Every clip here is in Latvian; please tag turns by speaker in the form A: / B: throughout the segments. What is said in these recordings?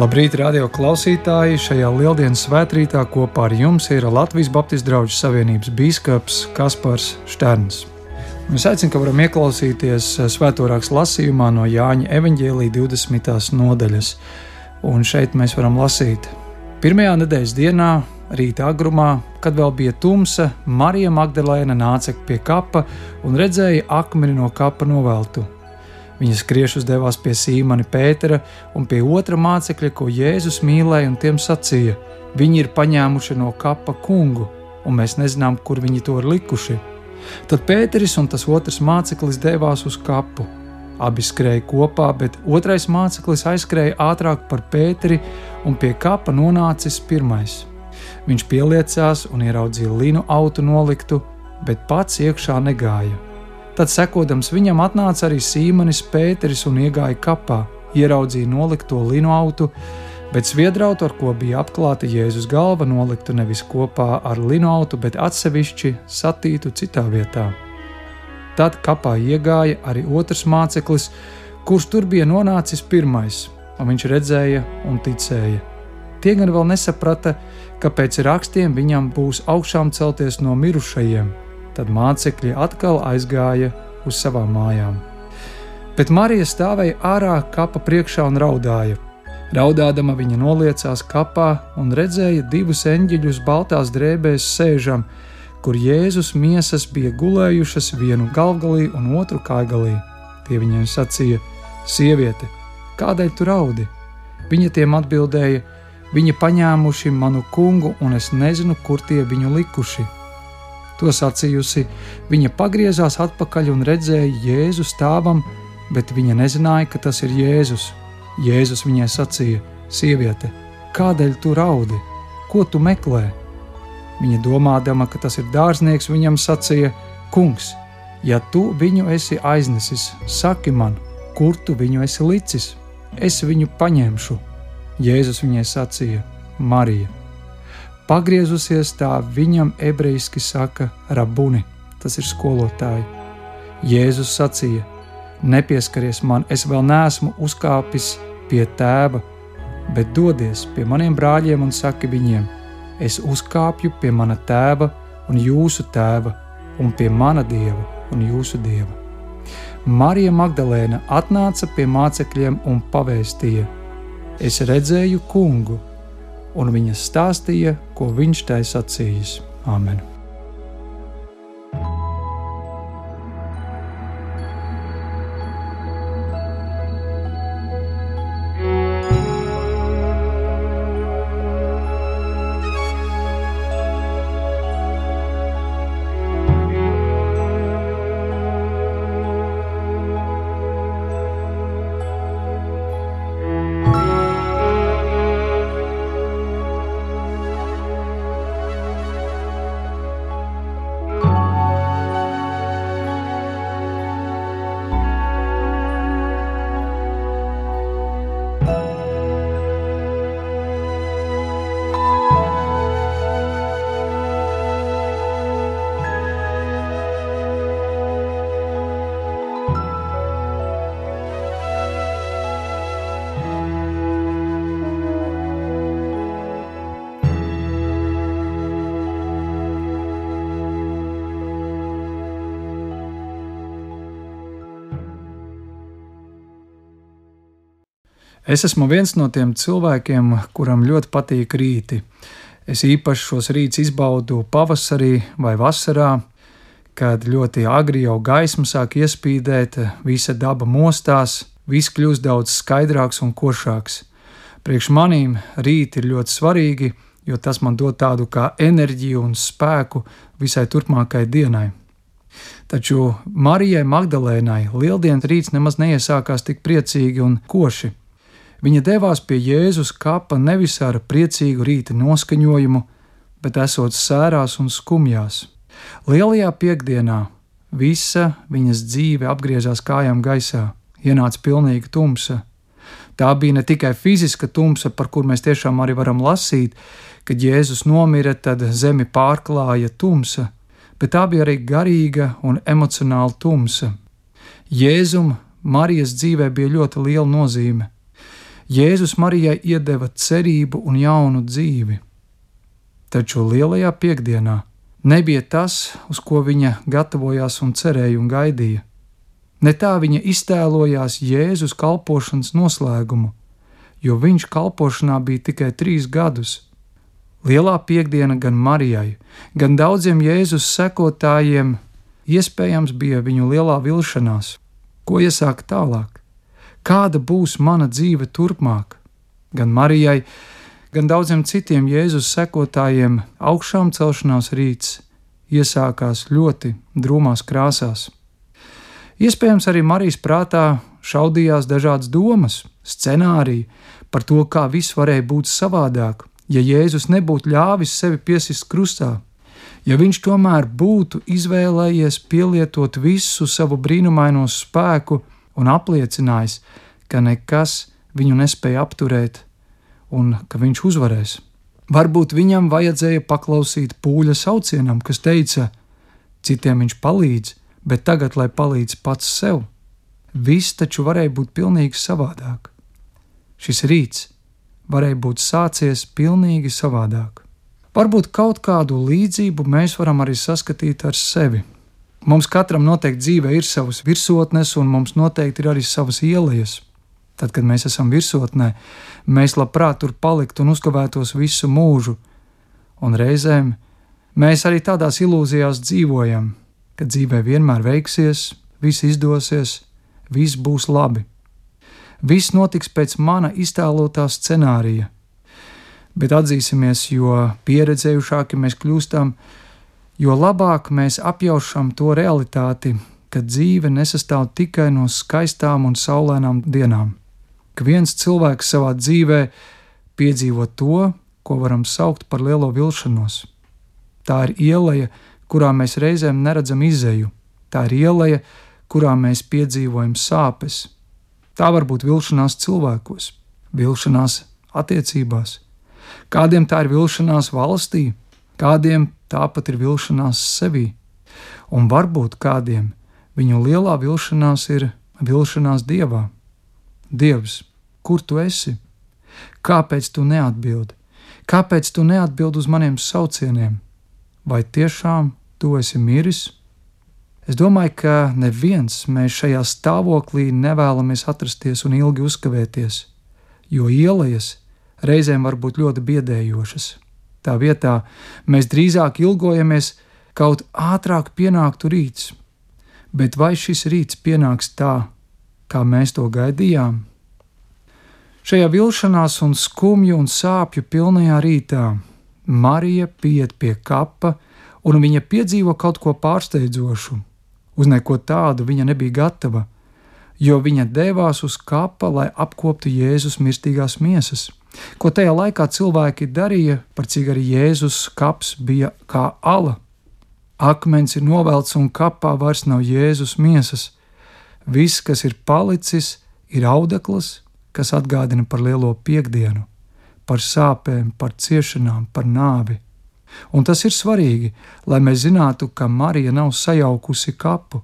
A: Labrīt, radio klausītāji! Šajā lieldienas svētkrītā kopā ar jums ir Latvijas Baptistu draugu savienības biskups Kaspars Šterns. Es aicinu, ka varam ieklausīties svētorāks lasījumā no Jāņa evaņģēlīja 20. nodaļas. Un šeit mēs varam lasīt. Pirmajā nedēļas dienā, rīta agrumā, kad vēl bija tumsa, Marija Magdalēna nāca pie kapa un redzēja akmeni no kapa noveltu Viņa skriešus devās pie Sīmana Pētera un pie otra mācekļa, ko Jēzus mīlēja, un tiem sacīja: Viņi ir paņēmuši no kapa kungu, un mēs nezinām, kur viņi to ir likuši. Tad Pēteris un tas otrs māceklis devās uz kapu. Abi skrēja kopā, bet otrais māceklis aizskrēja ātrāk par Pēteri un pie kapa nonācis pirmais. Viņš pieliecās un ieraudzīja linu autu noliktu, bet pats iekšā negāja. Tad, sekodams viņam, atnāca arī Sīmanis Pēteris un iegāja kapā, ieraudzīja nolikto linu autu, bet sviedrautu, ar ko bija apklāta Jēzus galva, noliktu nevis kopā ar linu autu, bet atsevišķi satītu citā vietā. Tad kapā iegāja arī otrs māceklis, kurš tur bija nonācis pirmais, un viņš redzēja un ticēja. Tie gan vēl nesaprata, ka pēc rakstiem viņam būs augšām celties no mirušajiem Tad mācekļi atkal aizgāja uz savām mājām. Bet Marija stāvēja ārā kapa priekšā un raudāja. Raudādama viņa noliecās kapā un redzēja divus eņģeļus baltās drēbēs sēžam, kur Jēzus miesas bija gulējušas vienu galvgalī un otru kājgalī. Tie viņiem sacīja: Sieviete, kādēļ tu raudi? Viņa tiem atbildēja: Viņi paņēmuši manu kungu, un es nezinu, kur tie viņu likuši. To sacījusi, viņa pagriezās atpakaļ un redzēja Jēzu stāvam, bet viņa nezināja, ka tas ir Jēzus. Jēzus viņai sacīja: Sieviete, kādēļ tu raudi? Ko tu meklē? Viņa domādama, ka tas ir dārznieks, viņam sacīja: Kungs, ja tu viņu esi aiznesis, saki man, kur tu viņu esi licis, es viņu paņemšu. Jēzus viņai sacīja: Marija. Pagriezusies tā viņam ebrejiski saka rabuni, tas ir skolotāji. Jēzus sacīja: Nepieskaries man, es vēl neesmu uzkāpis pie tēva, bet dodies pie maniem brāļiem un saki viņiem: Es uzkāpju pie mana tēva un jūsu tēva, un pie mana dieva un jūsu dieva. Marija Magdalēna atnāca pie mācekļiem un pavēstīja: Es redzēju kungu un viņa stāstīja, ko viņš tai sacījis. Āmen! Es esmu viens no tiem cilvēkiem, kuram ļoti patīk rīti. Es īpaši šos rītus izbaudu pavasarī vai vasarā, kad ļoti agri jau gaisma sāk iespīdēt, visa daba mostās, viss kļūst daudz skaidrāks un košāks. Priekš manīm rīti ir ļoti svarīgi, jo tas man dod tādu kā enerģiju un spēku visai turpmākajai dienai. Taču Marijai Magdalēnai lieldienas rīts nemaz neiesākās tik priecīgi un koši. Viņa devās pie Jēzus kapa nevis ar priecīgu rīta noskaņojumu, bet esot sērās un skumjās. Lielajā piekdienā visa viņas dzīve apgriezās kājām gaisā, ienāca pilnīga tumsa. Tā bija ne tikai fiziska tumsa, par kur mēs tiešām arī varam lasīt, kad Jēzus nomira, tad zemi pārklāja tumsa, bet tā bija arī garīga un emocionāla tumsa. Jēzum Marijas dzīvē bija ļoti liela nozīme. Jēzus Marijai iedeva cerību un jaunu dzīvi. Taču lielajā piekdienā nebija tas, uz ko viņa gatavojās un cerēja un gaidīja. Ne tā viņa iztēlojās Jēzus kalpošanas noslēgumu, jo viņš kalpošanā bija tikai trīs gadus. Lielā piekdiena gan Marijai, gan daudziem Jēzus sekotājiem iespējams bija viņu lielā vilšanās. Ko iesākt tālāk? Kāda būs mana dzīve turpmāk? Gan Marijai, gan daudziem citiem Jēzus sekotājiem augšām celšanās rīts iesākās ļoti drūmās krāsās. Iespējams, arī Marijas prātā šaudījās dažādas domas, scenāriji par to, kā viss varēja būt savādāk, ja Jēzus nebūtu ļāvis sevi piesist krustā, ja viņš tomēr būtu izvēlējies pielietot visu savu brīnumaino spēku un apliecinājis, ka nekas viņu nespēja apturēt un ka viņš uzvarēs. Varbūt viņam vajadzēja paklausīt pūļa saucienam, kas teica, citiem viņš palīdz, bet tagad lai palīdz pats sev. Viss taču varēja būt pilnīgi savādāk. Šis rīts varēja būt sācies pilnīgi savādāk. Varbūt kaut kādu līdzību mēs varam arī saskatīt ar sevi. Mums katram noteikti dzīvē ir savas virsotnes, un mums noteikti ir arī savas ielas. Tad, kad mēs esam virsotnē, mēs labprāt tur paliktu un uzkavētos visu mūžu, un reizēm mēs arī tādās ilūzijās dzīvojam, ka dzīvē vienmēr veiksies, viss izdosies, viss būs labi. Viss notiks pēc mana iztēlotā scenārija. Bet atzīsimies, jo pieredzējušāki mēs kļūstam, jo labāk mēs apjaušam to realitāti, ka dzīve nesastāv tikai no skaistām un saulēnām dienām. Ka viens cilvēks savā dzīvē piedzīvo to, ko varam saukt par lielo vilšanos. Tā ir ieleja, kurā mēs reizēm neredzam izēju. Tā ir ieleja, kurā mēs piedzīvojam sāpes, Tā var būt vilšanās cilvēkos, vilšanās attiecībās, kādiem tā ir vilšanās valstī, kādiem tāpat ir vilšanās sevī, un varbūt kādiem viņu lielā vilšanās ir vilšanās dievā. Dievs, kur tu esi? Kāpēc tu neatbildi? Kāpēc tu neatbildi uz maniem saucieniem? Vai tiešām tu esi miris? Es domāju, ka neviens mēs šajā stāvoklī nevēlamies atrasties un ilgi uzkavēties, jo ielas reizēm var būt ļoti biedējošas. Tā vietā mēs drīzāk ilgojamies kaut ātrāk pienāktu rīts, bet vai šis rīts pienāks tā, kā mēs to gaidījām? Šajā vilšanās un skumju un sāpju pilnajā rītā Marija pieiet pie kapa, un viņa piedzīvo kaut ko pārsteidzošu Uz neko tādu viņa nebija gatava, jo viņa devās uz kapa, lai apkoptu Jēzus mirstīgās miesas. Ko tajā laikā cilvēki darīja, par cik arī Jēzus kaps bija kā ala. Akmens ir novelts un kapā vairs nav Jēzus miesas. Viss, kas ir palicis, ir audekls, kas atgādina par lielo piekdienu, par sāpēm, par ciešanām, par nāvi. Un tas ir svarīgi, lai mēs zinātu, ka Marija nav sajaukusi kapu.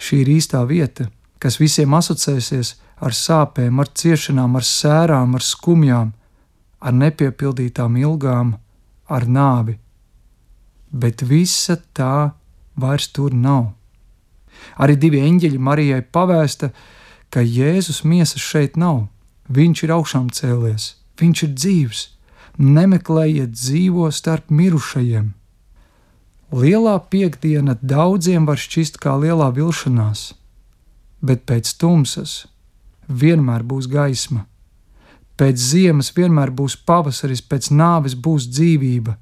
A: Šī ir īstā vieta, kas visiem asociēsies ar sāpēm, ar ciešanām, ar sērām, ar skumjām, ar nepiepildītām ilgām, ar nāvi. Bet visa tā vairs tur nav. Arī divi eņģeļi Marijai pavēsta, ka Jēzus miesas šeit nav. Viņš ir augšām cēlies, viņš ir dzīvs nemeklējiet dzīvo starp mirušajiem. Lielā piekdiena daudziem var šķist kā lielā vilšanās, bet pēc tumsas vienmēr būs gaisma. Pēc ziemas vienmēr būs pavasaris, pēc nāves būs dzīvība.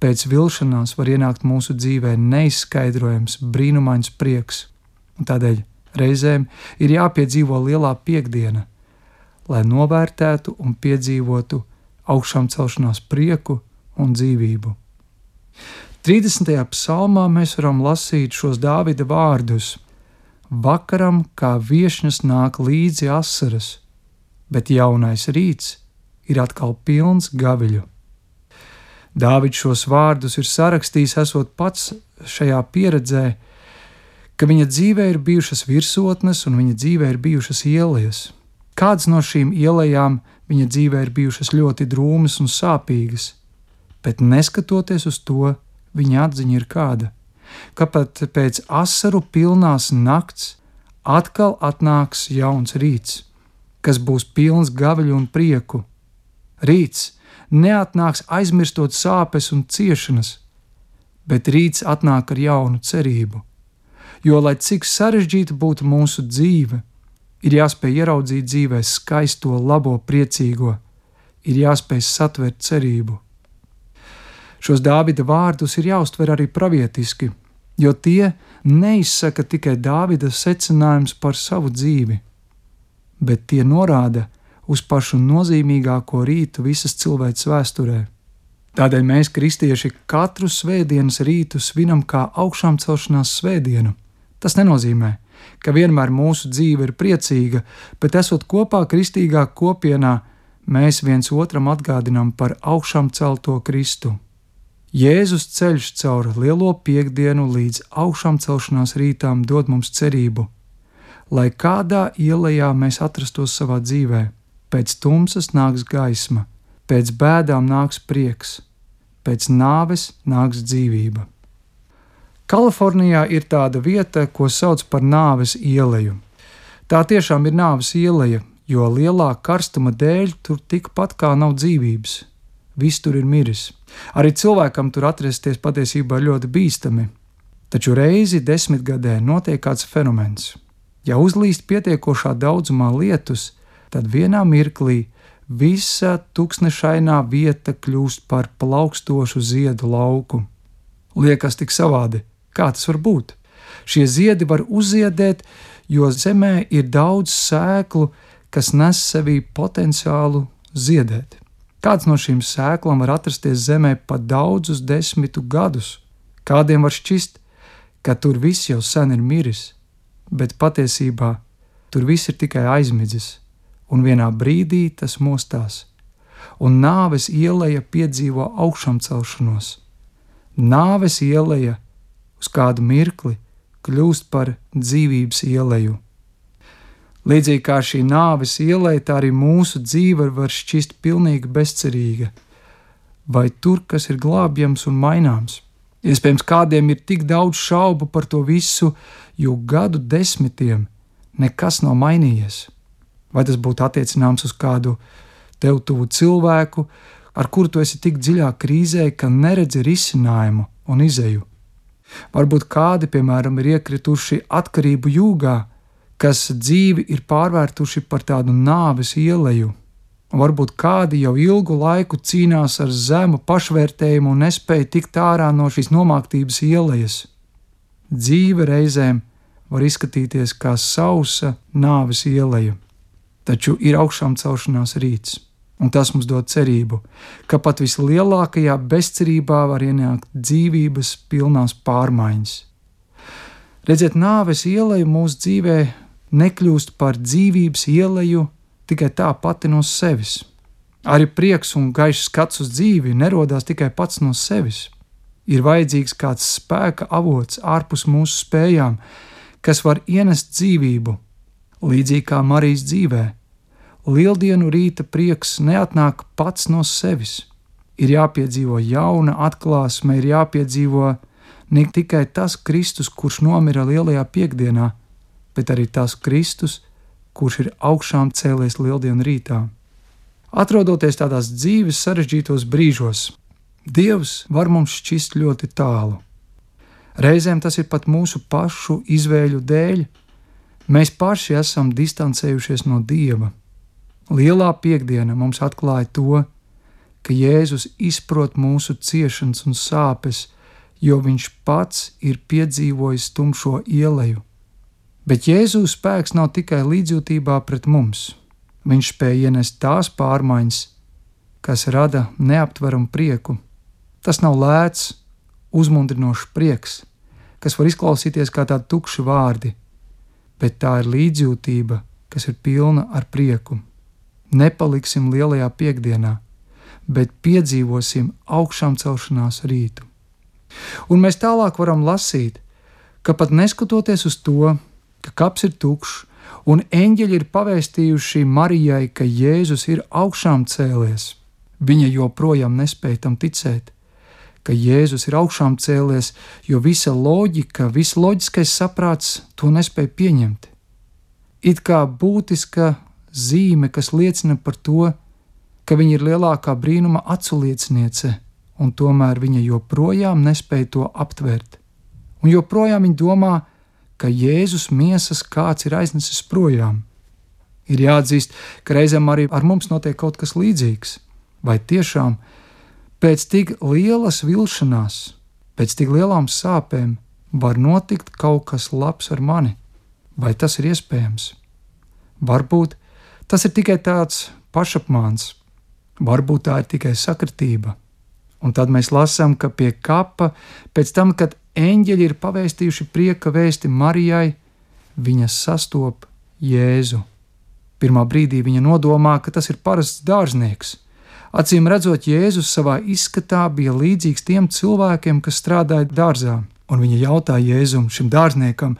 A: Pēc vilšanās var ienākt mūsu dzīvē neizskaidrojams, brīnumains prieks, un tādēļ reizēm ir jāpiedzīvo lielā piekdiena, lai novērtētu un piedzīvotu augšām celšanās prieku un dzīvību. 30. psalmā mēs varam lasīt šos Dāvida vārdus: Vakaram kā viesņas nāk līdzi asaras, bet jaunais rīts ir atkal pilns gaviļu. Dāvids šos vārdus ir sarakstījis, esot pats šajā pieredzē, ka viņa dzīvē ir bijušas virsotnes un viņa dzīvē ir bijušas ielas. Kādas no šīm ielām viņa dzīvē ir bijušas ļoti drūmas un sāpīgas, bet neskatoties uz to, viņa atziņa ir kāda, ka pat pēc asaru pilnās nakts atkal atnāks jauns rīts, kas būs pilns gaviļu un prieku. Rīts neatnāks aizmirstot sāpes un ciešanas, bet rīts atnāk ar jaunu cerību. Jo, lai cik sarežģīta būtu mūsu dzīve, ir jāspēj ieraudzīt dzīvē skaisto, labo, priecīgo, ir jāspēj satvert cerību. Šos Dāvida vārdus ir jāuztver arī pravietiski, jo tie neizsaka tikai Dāvida secinājums par savu dzīvi, bet tie norāda uz pašu nozīmīgāko rītu visas cilvēces vēsturē. Tādēļ mēs, kristieši, katru svētdienas rītu svinam kā augšām celšanās svētdienu. Tas nenozīmē, ka vienmēr mūsu dzīve ir priecīga, bet esot kopā kristīgā kopienā, mēs viens otram atgādinām par augšām celto Kristu. Jēzus ceļš cauri lielo piekdienu līdz augšām celšanās rītām dod mums cerību, lai kādā ielā mēs atrastos savā dzīvē, pēc tumsas nāks gaisma, pēc bēdām nāks prieks, pēc nāves nāks dzīvība. Kalifornijā ir tāda vieta, ko sauc par nāves ieleju. Tā tiešām ir nāves ieleja, jo lielā karstuma dēļ tur tikpat kā nav dzīvības viss tur ir miris. Arī cilvēkam tur atrasties patiesībā ļoti bīstami. Taču reizi desmitgadē notiek kāds fenomens. Ja uzlīst pietiekošā daudzumā lietus, tad vienā mirklī visa tūkstošainā vieta kļūst par plaukstošu ziedu lauku. Liekas tik savādi, kā tas var būt. Šie ziedi var uzziedēt, jo zemē ir daudz sēklu, kas nes sevī potenciālu ziedēt. Kāds no šīm sēklām var atrasties zemē pat daudzus desmitu gadus? Kādiem var šķist, ka tur viss jau sen ir miris, bet patiesībā tur viss ir tikai aizmidzis, un vienā brīdī tas mostās, un nāves ieleja piedzīvo augšām celšanos. Nāves ieleja uz kādu mirkli kļūst par dzīvības ieleju Līdzīgi kā šī nāves ielai, tā arī mūsu dzīve var šķist pilnīgi bezcerīga. Vai tur, kas ir glābjams un maināms? Iespējams, kādiem ir tik daudz šaubu par to visu, jo gadu desmitiem nekas nav mainījies. Vai tas būtu attiecināms uz kādu tev tuvu cilvēku, ar kuru tu esi tik dziļā krīzē, ka neredzi risinājumu un izēju? Varbūt kādi, piemēram, ir iekrituši atkarību jūgā, kas dzīvi ir pārvērtuši par tādu nāves ieleju. Varbūt kādi jau ilgu laiku cīnās ar zemu pašvērtējumu un nespēja tikt ārā no šīs nomāktības ielejas. Dzīve reizēm var izskatīties kā sausa nāves ieleja, taču ir augšām celšanās rīts, un tas mums dod cerību, ka pat vislielākajā bezcerībā var ienākt dzīvības pilnās pārmaiņas. Redziet, nāves ieleja mūsu dzīvēm nekļūst par dzīvības ieleju tikai tā pati no sevis. Arī prieks un gaišs skats uz dzīvi nerodās tikai pats no sevis. Ir vajadzīgs kāds spēka avots ārpus mūsu spējām, kas var ienest dzīvību, līdzīgi kā Marijas dzīvē. Lieldienu rīta prieks neatnāk pats no sevis. Ir jāpiedzīvo jauna atklāsme, ir jāpiedzīvo ne tikai tas Kristus, kurš nomira lielajā piekdienā, bet arī tas Kristus, kurš ir augšām cēlies lieldienu rītā. Atrodoties tādās dzīves sarežģītos brīžos, Dievs var mums šķist ļoti tālu. Reizēm tas ir pat mūsu pašu izvēļu dēļ. Mēs paši esam distancējušies no Dieva. Lielā piekdiena mums atklāja to, ka Jēzus izprot mūsu ciešanas un sāpes, jo Viņš pats ir piedzīvojis tumšo ieleju. Bet Jēzus spēks nav tikai līdzjūtībā pret mums. Viņš spēja ienest tās pārmaiņas, kas rada neaptveramu prieku. Tas nav lēts, uzmundrinošs prieks, kas var izklausīties kā tādi tukši vārdi, bet tā ir līdzjūtība, kas ir pilna ar prieku. Nepaliksim lielajā piekdienā, bet piedzīvosim augšām celšanās rītu. Un mēs tālāk varam lasīt, ka pat neskatoties uz to, ka kaps ir tukšs un eņģeļi ir pavēstījuši Marijai, ka Jēzus ir augšām cēlies. Viņa joprojām nespēja tam ticēt, ka Jēzus ir augšām cēlies, jo visa loģika, viss loģiskais saprāts to nespēja pieņemt. It kā būtiska zīme, kas liecina par to, ka viņa ir lielākā brīnuma aculieciniece, un tomēr viņa joprojām nespēja to aptvert. Un joprojām viņa domā, ka Jēzus miesas kāds ir aiznesis projām. Ir jāatzīst, ka reizēm arī ar mums notiek kaut kas līdzīgs. Vai tiešām pēc tik lielas vilšanās, pēc tik lielām sāpēm var notikt kaut kas labs ar mani? Vai tas ir iespējams? Varbūt tas ir tikai tāds pašapmāns, Varbūt tā ir tikai sakritība. Un tad mēs lasām, ka pie kapa, pēc tam, kad eņģeļi ir pavēstījuši prieka vēsti Marijai, viņa sastop Jēzu. Pirmā brīdī viņa nodomā, ka tas ir parasts dārznieks. Acīm redzot, Jēzus savā izskatā bija līdzīgs tiem cilvēkiem, kas strādāja dārzā, un viņa jautā Jēzum, šim dārzniekam,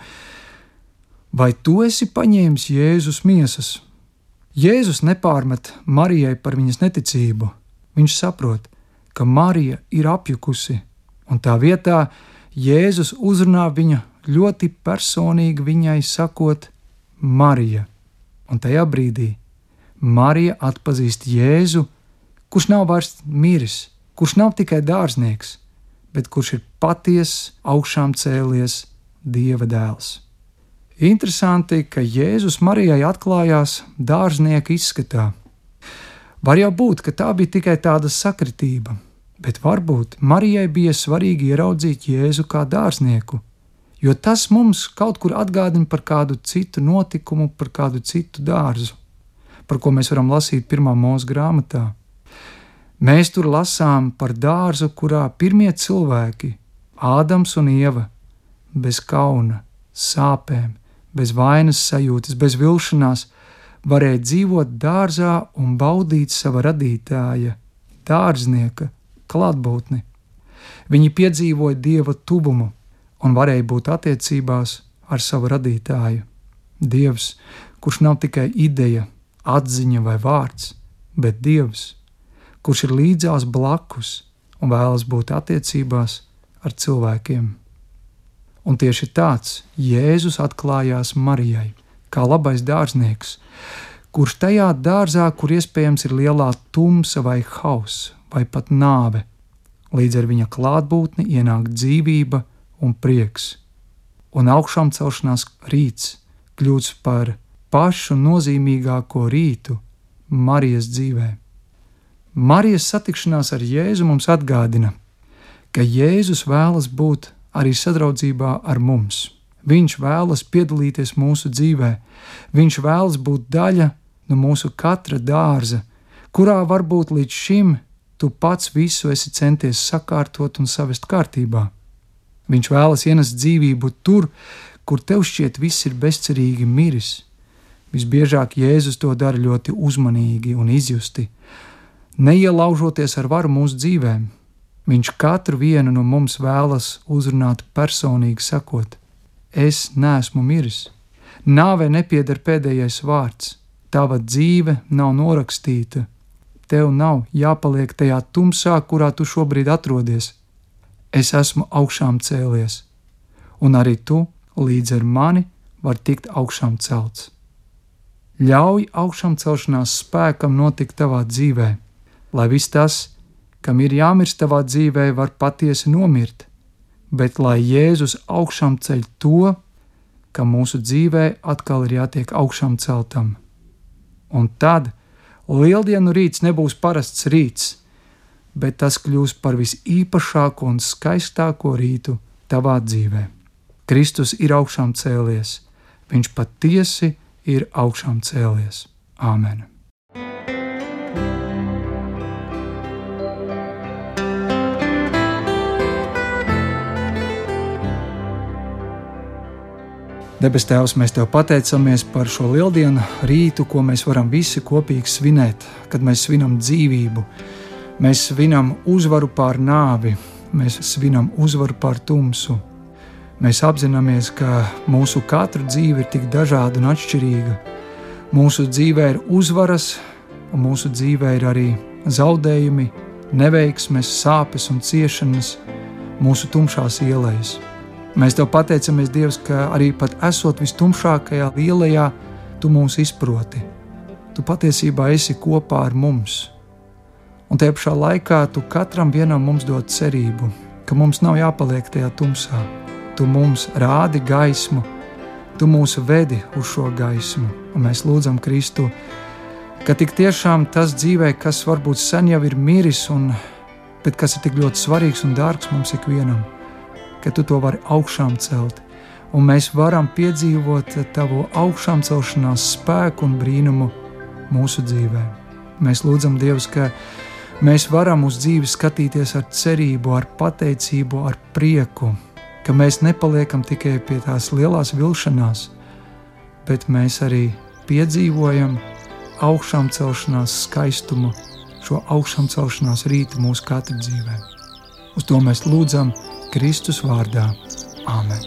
A: vai tu esi paņēmis Jēzus miesas? Jēzus nepārmet Marijai par viņas neticību. Viņš saprot, ka Marija ir apjukusi, un tā vietā Jēzus uzrunā viņu ļoti personīgi viņai sakot, Marija. Un tajā brīdī Marija atpazīst Jēzu, kurš nav vairs miris, kurš nav tikai dārznieks, bet kurš ir patiesa augšām cēlies Dieva dēls. Interesanti, ka Jēzus Marijai atklājās dārznieka izskatā. Var jau būt, ka tā bija tikai tāda sakritība, bet varbūt Marijai bija svarīgi ieraudzīt Jēzu kā dārznieku, jo tas mums kaut kur atgādina par kādu citu notikumu, par kādu citu dārzu, par ko mēs varam lasīt pirmā mūža grāmatā. Mēs tur lasām par dārzu, kurā pirmie cilvēki, Ādams un Ieva, bez kauna, sāpēm, bez vainas sajūtas, bez vilšanās, varēja dzīvot dārzā un baudīt sava radītāja, dārznieka klātbūtni. Viņi piedzīvoja dieva tuvumu un varēja būt attiecībās ar savu radītāju. Dievs, kurš nav tikai ideja, atziņa vai vārds, bet Dievs, kurš ir līdzās blakus un vēlas būt attiecībās ar cilvēkiem. Un tieši tāds Jēzus atklājās Marijai, kā labais dārznieks, kurš tajā dārzā, kur iespējams ir lielā tumsa vai hauss vai pat nāve, līdz ar viņa klātbūtni ienāk dzīvība un prieks, un augšām celšanās rīts kļūst par pašu nozīmīgāko rītu Marijas dzīvē. Marijas satikšanās ar Jēzu mums atgādina, ka Jēzus vēlas būt arī sadraudzībā ar mums. Viņš vēlas piedalīties mūsu dzīvē, viņš vēlas būt daļa no mūsu katra dārza, kurā varbūt līdz šim tu pats visu esi centies sakārtot un savest kārtībā. Viņš vēlas ienest dzīvību tur, kur tev šķiet viss ir bezcerīgi miris. Visbiežāk Jēzus to dara ļoti uzmanīgi un izjusti, neielaužoties ar varu mūsu dzīvēm, Viņš katru vienu no mums vēlas uzrunāt personīgi, sakot: Es neesmu miris, nāvei nepieder pēdējais vārds, tava dzīve nav norakstīta, tev nav jāpaliek tajā tumsā, kurā tu šobrīd atrodies. Es esmu augšām cēlies, un arī tu līdz ar mani var tikt augšām celts. Ļauj augšām celšanās spēkam notikt tavā dzīvē, lai viss tas, kam ir jāmirst tavā dzīvē, var patiesi nomirt, bet lai Jēzus augšām ceļ to, ka mūsu dzīvē atkal ir jātiek augšām celtam. Un tad lieldienu rīts nebūs parasts rīts, bet tas kļūs par visīpašāko un skaistāko rītu tavā dzīvē. Kristus ir augšām cēlies, viņš patiesi ir augšām cēlies. Āmen! Debes Tēvs, mēs Tev pateicamies par šo lieldienu rītu, ko mēs varam visi kopīgi svinēt, kad mēs svinam dzīvību, mēs svinam uzvaru pār nāvi, mēs svinam uzvaru pār tumsu. Mēs apzināmies, ka mūsu katra dzīve ir tik dažāda un atšķirīga. Mūsu dzīvē ir uzvaras, un mūsu dzīvē ir arī zaudējumi, neveiksmes, sāpes un ciešanas mūsu tumšās ielās. Mēs tev pateicamies, Dievs, ka arī pat esot vistumšākajā ielā, tu mūs izproti. Tu patiesībā esi kopā ar mums. Un tajā pašā laikā tu katram vienam mums dod cerību, ka mums nav jāpaliek tajā tumsā. Tu mums rādi gaismu, tu mūs vedi uz šo gaismu, un mēs lūdzam Kristu ka tik tiešām tas dzīvē, kas varbūt sen jau ir miris, un, bet kas ir tik ļoti svarīgs un dārgs mums ikvienam, ka tu to vari augšām celt. Un mēs varam piedzīvot tavu augšām celšanās spēku un brīnumu mūsu dzīvē. Mēs lūdzam Dievu, ka mēs varam uz dzīvi skatīties ar cerību, ar pateicību, ar prieku, ka mēs nepaliekam tikai pie tās lielās vilšanās, bet mēs arī piedzīvojam augšām celšanās skaistumu, šo augšām celšanās rītu mūsu katra dzīvē. Uz to mēs lūdzam Kristus vārdā. Āmen!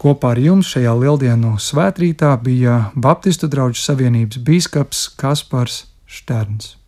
A: Kopā ar jums šajā lieldienu svētkrītā bija Baptistu draugu savienības biskups Kaspars Šterns.